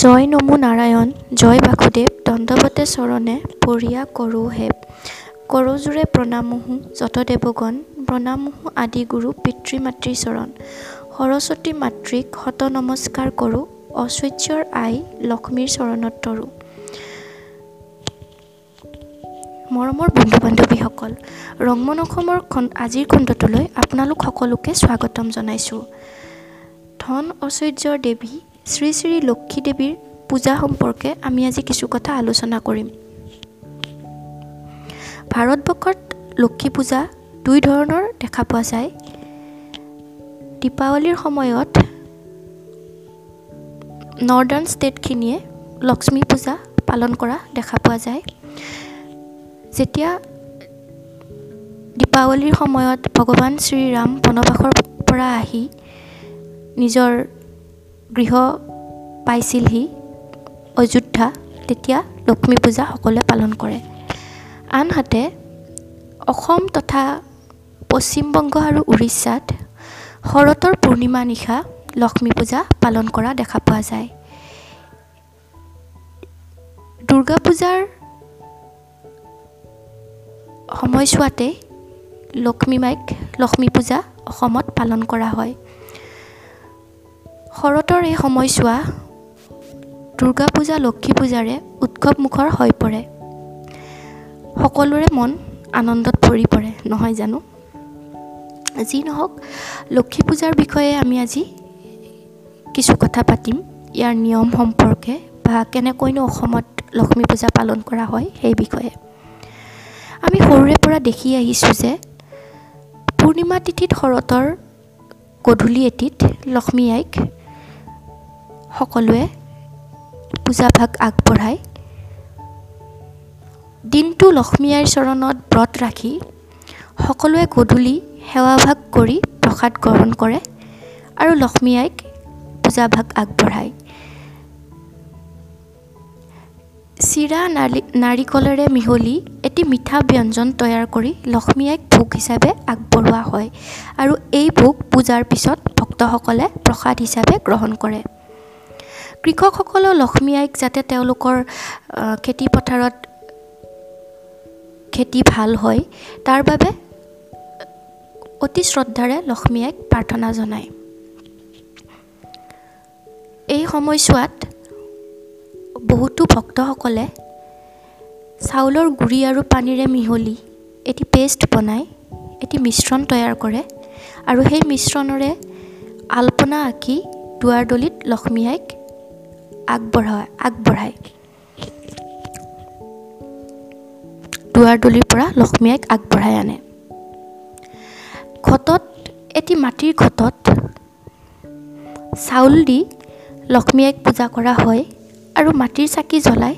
জয় নমো নাৰায়ণ জয় বাসুদেৱ দণ্ডৱতে চৰণে পৰিয়া কৰোঁ কৰযোৰে প্ৰণামোহো যত দেৱগণ প্ৰণামোহো আদি গুৰু পিতৃ মাতৃ চৰণ। সৰস্বতী মাতৃক শত নমস্কাৰ কৰোঁ ঐশ্বৰ্যৰ আই লক্ষ্মীৰ চৰণত তৰোঁ। মৰমৰ বন্ধু বান্ধৱীসকল ৰংমন অসমৰ আজিৰ খণ্ডটোলৈ আপোনালোক সকলোকে স্বাগতম জনাইছোঁ। ধন ঐশ্বৰ্যৰ দেৱী শ্ৰী শ্ৰী লক্ষী দেৱীৰ পূজা সম্পৰ্কে আমি আজি কিছু কথা আলোচনা কৰিম। ভাৰতবৰ্ষত লক্ষী পূজা দুই ধৰণৰ দেখা পোৱা যায়। দীপাৱলীৰ সময়ত নৰ্দাৰ্ণ ষ্টেটখিনিয়ে লক্ষ্মী পূজা পালন কৰা দেখা পোৱা যায়। যেতিয়া দীপাৱলীৰ সময়ত ভগৱান শ্ৰীৰাম বনবাসৰ পৰা আহি নিজৰ গৃহ পাইছিলহি অযোধ্যা তেতিয়া লক্ষ্মী পূজা সকলোৱে পালন কৰে। আনহাতে অসম তথা পশ্চিমবংগ আৰু উৰিষ্যাত শৰতৰ পূৰ্ণিমা নিশা লক্ষ্মী পূজা পালন কৰা দেখা পোৱা যায়। দুৰ্গা পূজাৰ সময়ছোৱাতে লক্ষ্মী মাইক লক্ষ্মী পূজা অসমত পালন কৰা হয়। শৰতৰ এই সময়ছোৱা দুৰ্গা পূজা লক্ষী পূজাৰে উৎসৱমুখৰ হৈ পৰে। সকলোৰে মন আনন্দত ভৰি পৰে নহয় জানো? যি নহওক লক্ষী পূজাৰ বিষয়ে আমি আজি কিছু কথা পাতিম। ইয়াৰ নিয়ম সম্পৰ্কে বা কেনেকৈনো অসমত লক্ষ্মী পূজা পালন কৰা হয় সেই বিষয়ে। আমি সৰুৰে পৰা দেখি আহিছোঁ যে পূৰ্ণিমা তিথিত শৰতৰ গধূলি এটিত লক্ষ্মী আইক সকলোৱে পূজাভাগ আগবঢ়ায় দিনটো লক্ষ্মী আইৰ চৰণত ব্ৰত ৰাখি সকলোৱে গধূলি সেৱাভাগ কৰি প্ৰসাদ গ্ৰহণ কৰে আৰু লক্ষ্মী আইক পূজাভাগ আগবঢ়ায়। চিৰা নালি নাৰিকলেৰে মিহলি এটি মিঠা ব্যঞ্জন তৈয়াৰ কৰি লক্ষ্মী আইক ভোগ হিচাপে আগবঢ়োৱা হয় আৰু এই ভোগ পূজাৰ পিছত ভক্তসকলে প্ৰসাদ হিচাপে গ্ৰহণ কৰে। কৃষকসকলেও লক্ষ্মী আইক যাতে তেওঁলোকৰ খেতি পথাৰত খেতি ভাল হয় তাৰ বাবে অতি শ্ৰদ্ধাৰে লক্ষ্মী আইক প্ৰাৰ্থনা জনায়। এই সময়ছোৱাত বহুতো ভক্তসকলে চাউলৰ গুড়ি আৰু পানীৰে মিহলি এটি পেষ্ট বনাই এটি মিশ্ৰণ তৈয়াৰ কৰে আৰু সেই মিশ্ৰণেৰে আলপনা আঁকি দুৱাৰদলিত লক্ষ্মী আইক আগবঢ়ায় আগবঢ়ায়। দুৱাৰদলিৰ পৰা লক্ষ্মী আইক আগবঢ়াই আনে। ঘটত এটি মাটিৰ ঘটত চাউল দি লক্ষ্মী আইক পূজা কৰা হয় আৰু মাটিৰ চাকি জ্বলাই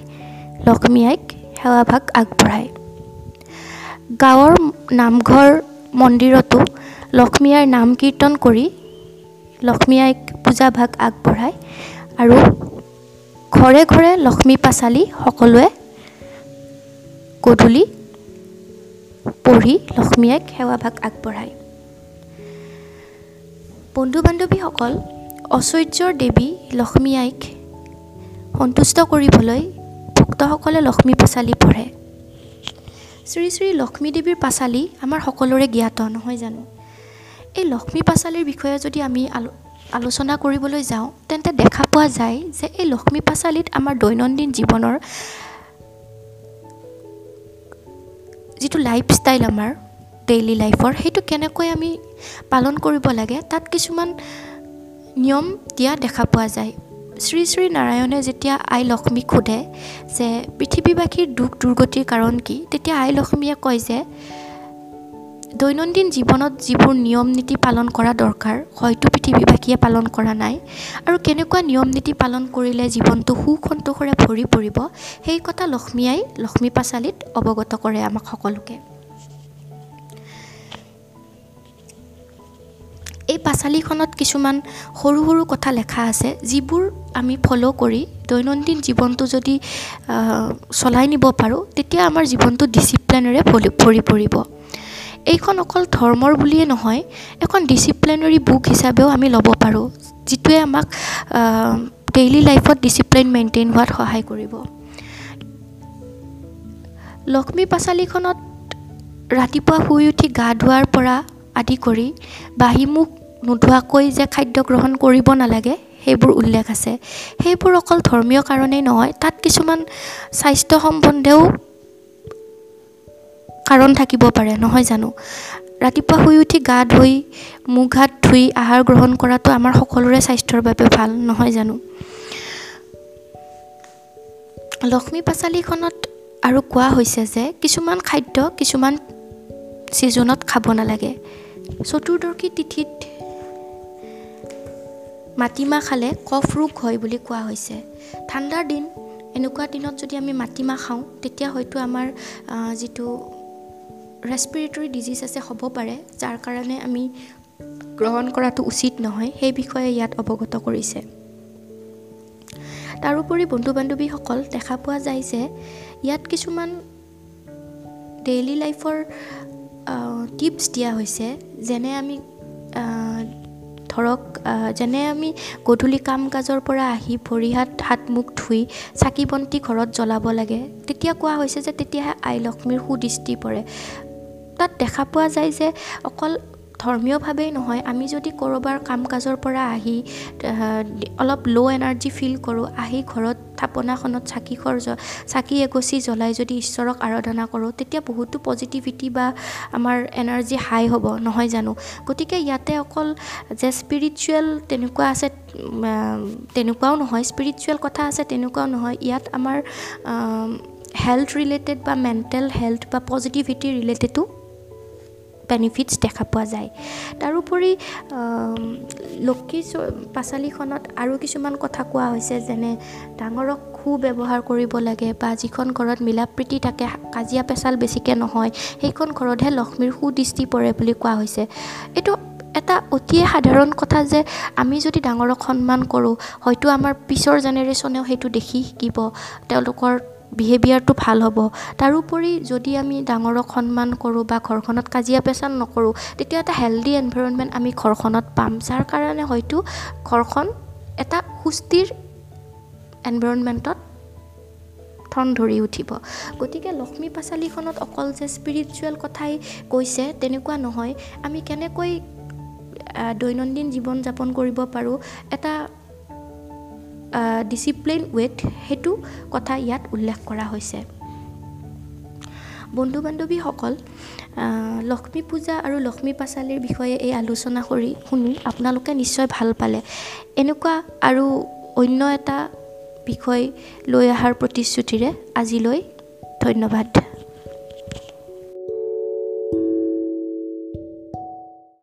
লক্ষ্মী আইক সেৱাভাগ আগবঢ়ায়। গাঁৱৰ নামঘৰ মন্দিৰতো লক্ষ্মী আইৰ নাম কীৰ্তন কৰি লক্ষ্মী আইক পূজাভাগ আগবঢ়ায় আৰু ঘৰে ঘৰে লক্ষ্মী পাঁচালি সকলোৱে গধূলি পঢ়ি লক্ষ্মী আইক সেৱাভাগ আগবঢ়ায়। বন্ধু বান্ধৱীসকল ঐশ্বৰ্যৰ দেৱী লক্ষ্মী আইক সন্তুষ্ট কৰিবলৈ ভক্তসকলে লক্ষ্মী পাঁচালি পঢ়ে। শ্ৰী শ্ৰী লক্ষ্মী দেৱীৰ পাঁচালি আমাৰ সকলোৰে জ্ঞাত নহয় জানো? এই লক্ষ্মী পাঁচালিৰ বিষয়ে যদি আমি আলো আলোচনা কৰিবলৈ যাওঁ তেন্তে দেখা পোৱা যায় যে এই লক্ষ্মী পাঁচালিত আমাৰ দৈনন্দিন জীৱনৰ যিটো লাইফষ্টাইল আমাৰ ডেইলি লাইফৰ সেইটো কেনেকৈ আমি পালন কৰিব লাগে তাত কিছুমান নিয়ম দিয়া দেখা পোৱা যায়। শ্ৰী শ্ৰী নাৰায়ণে যেতিয়া আই লক্ষ্মীক সোধে যে পৃথিৱীবাসীৰ দুখ দুৰ্গতিৰ কাৰণ কি তেতিয়া আই লক্ষ্মীয়ে কয় যে দৈনন্দিন জীৱনত যিবোৰ নিয়ম নীতি পালন কৰা দৰকাৰ হয়তো পৃথিৱীবাসীয়ে পালন কৰা নাই। আৰু কেনেকুৱা নিয়ম নীতি পালন কৰিলে জীৱনটো সুখ সন্তোষেৰে ভৰি পৰিব সেই কথা লক্ষ্মী আই লক্ষ্মী পাঁচালিত অৱগত কৰে আমাক সকলোকে। এই পাঁচালিখনত কিছুমান সৰু সৰু কথা লেখা আছে যিবোৰ আমি ফ'ল' কৰি দৈনন্দিন জীৱনটো যদি চলাই নিব পাৰোঁ তেতিয়া আমাৰ জীৱনটো ডিচিপ্লিনেৰে ভৰি ভৰি পৰিব। এইখন অকল ধৰ্মৰ বুলিয়ে নহয় এখন ডিচিপ্লিনেৰী বুক হিচাপেও আমি ল'ব পাৰোঁ যিটোৱে আমাক ডেইলি লাইফত ডিচিপ্লিন মেইনটেইন হোৱাত সহায় কৰিব। লক্ষ্মী পাঁচালীখনত ৰাতিপুৱা শুই উঠি গা ধোৱাৰ পৰা আদি কৰি বাঁহী মুখ নোধোৱাকৈ যে খাদ্য গ্ৰহণ কৰিব নালাগে সেইবোৰ উল্লেখ আছে। সেইবোৰ অকল ধৰ্মীয় কাৰণেই নহয় তাত কিছুমান স্বাস্থ্য সম্বন্ধেও কাৰণ থাকিব পাৰে নহয় জানো? ৰাতিপুৱা শুই উঠি গা ধুই মুখ হাত ধুই আহাৰ গ্ৰহণ কৰাটো আমাৰ সকলোৰে স্বাস্থ্যৰ বাবে ভাল নহয় জানো? লক্ষ্মী পাঁচালীখনত আৰু কোৱা হৈছে যে কিছুমান খাদ্য কিছুমান ছিজনত খাব নালাগে। চতুৰ্দশী তিথিত মাটিমাহ খালে কফ ৰোগ হয় বুলি কোৱা হৈছে। ঠাণ্ডাৰ দিন এনেকুৱা দিনত যদি আমি মাটিমাহ খাওঁ তেতিয়া হয়তো আমাৰ যিটো ৰেচপিৰেটৰী ডিজিজ আছে হ'ব পাৰে যাৰ কাৰণে আমি গ্ৰহণ কৰাটো উচিত নহয় সেই বিষয়ে ইয়াত অৱগত কৰিছে। তাৰোপৰি বন্ধু বান্ধৱীসকল দেখা পোৱা যায় যে ইয়াত কিছুমান ডেইলি লাইফৰ টিপছ দিয়া হৈছে যেনে আমি ধৰক যেনে আমি গধূলি কাম কাজৰ পৰা আহি ভৰি হাত হাত মুখ ধুই চাকি বন্তি ঘৰত জ্বলাব লাগে তেতিয়া কোৱা হৈছে যে তেতিয়াহে আই লক্ষ্মীৰ সুদৃষ্টি পৰে। তাত দেখা পোৱা যায় যে অকল ধৰ্মীয়ভাৱেই নহয় আমি যদি ক'ৰবাৰ কাম কাজৰ পৰা আহি অলপ ল' এনাৰ্জি ফিল কৰোঁ আহি ঘৰত থাপনাখনত চাকি খৰ চাকি এগচি জ্বলাই যদি ঈশ্বৰক আৰাধনা কৰোঁ তেতিয়া বহুতো পজিটিভিটি বা আমাৰ এনাৰ্জি হাই হ'ব নহয় জানো? গতিকে ইয়াতে অকল যে স্পিৰিচুৱেল তেনেকুৱা আছে তেনেকুৱাও নহয় স্পিৰিচুৱেল কথা আছে তেনেকুৱাও নহয় ইয়াত আমাৰ হেল্থ ৰিলেটেড বা মেণ্টেল হেল্থ বা পজিটিভিটি ৰিলেটেডো বেনিফিটছ দেখা পোৱা যায়। তাৰোপৰি লক্ষী পাঁচালীখনত আৰু কিছুমান কথা কোৱা হৈছে যেনে ডাঙৰক সু ব্যৱহাৰ কৰিব লাগে বা যিখন ঘৰত মিলা প্ৰীতি থাকে কাজিয়া পেচাল বেছিকৈ নহয় সেইখন ঘৰতহে লক্ষ্মীৰ সুদৃষ্টি পৰে বুলি কোৱা হৈছে। এইটো এটা অতিয়ে সাধাৰণ কথা যে আমি যদি ডাঙৰক সন্মান কৰোঁ হয়তো আমাৰ পিছৰ জেনেৰেশ্যনেও সেইটো দেখি শিকিব। তেওঁলোকৰ বিহেভিয়াৰটো ভাল হ'ব। তাৰোপৰি যদি আমি ডাঙৰক সন্মান কৰোঁ বা ঘৰখনত কাজিয়া পেচাল নকৰোঁ তেতিয়া এটা হেল্ডি এনভাইৰনমেণ্ট আমি ঘৰখনত পাম যাৰ কাৰণে হয়তো ঘৰখন এটা সুস্থিৰ এনভাইৰনমেণ্টত ঠন ধৰি উঠিব। গতিকে লক্ষ্মী পাঁচালীখনত অকল যে স্পিৰিচুৱেল কথাই কৈছে তেনেকুৱা নহয়। আমি কেনেকৈ দৈনন্দিন জীৱন যাপন কৰিব পাৰোঁ এটা ডিচিপ্লিন ৱেত সেইটো কথা ইয়াত উল্লেখ কৰা হৈছে। বন্ধু বান্ধৱীসকল লক্ষ্মী পূজা আৰু লক্ষ্মী পাঁচালীৰ বিষয়ে এই আলোচনা কৰি শুনি আপোনালোকে নিশ্চয় ভাল পালে। এনেকুৱা আৰু অন্য এটা বিষয় লৈ অহাৰ প্ৰতিশ্ৰুতিৰে আজিলৈ ধন্যবাদ।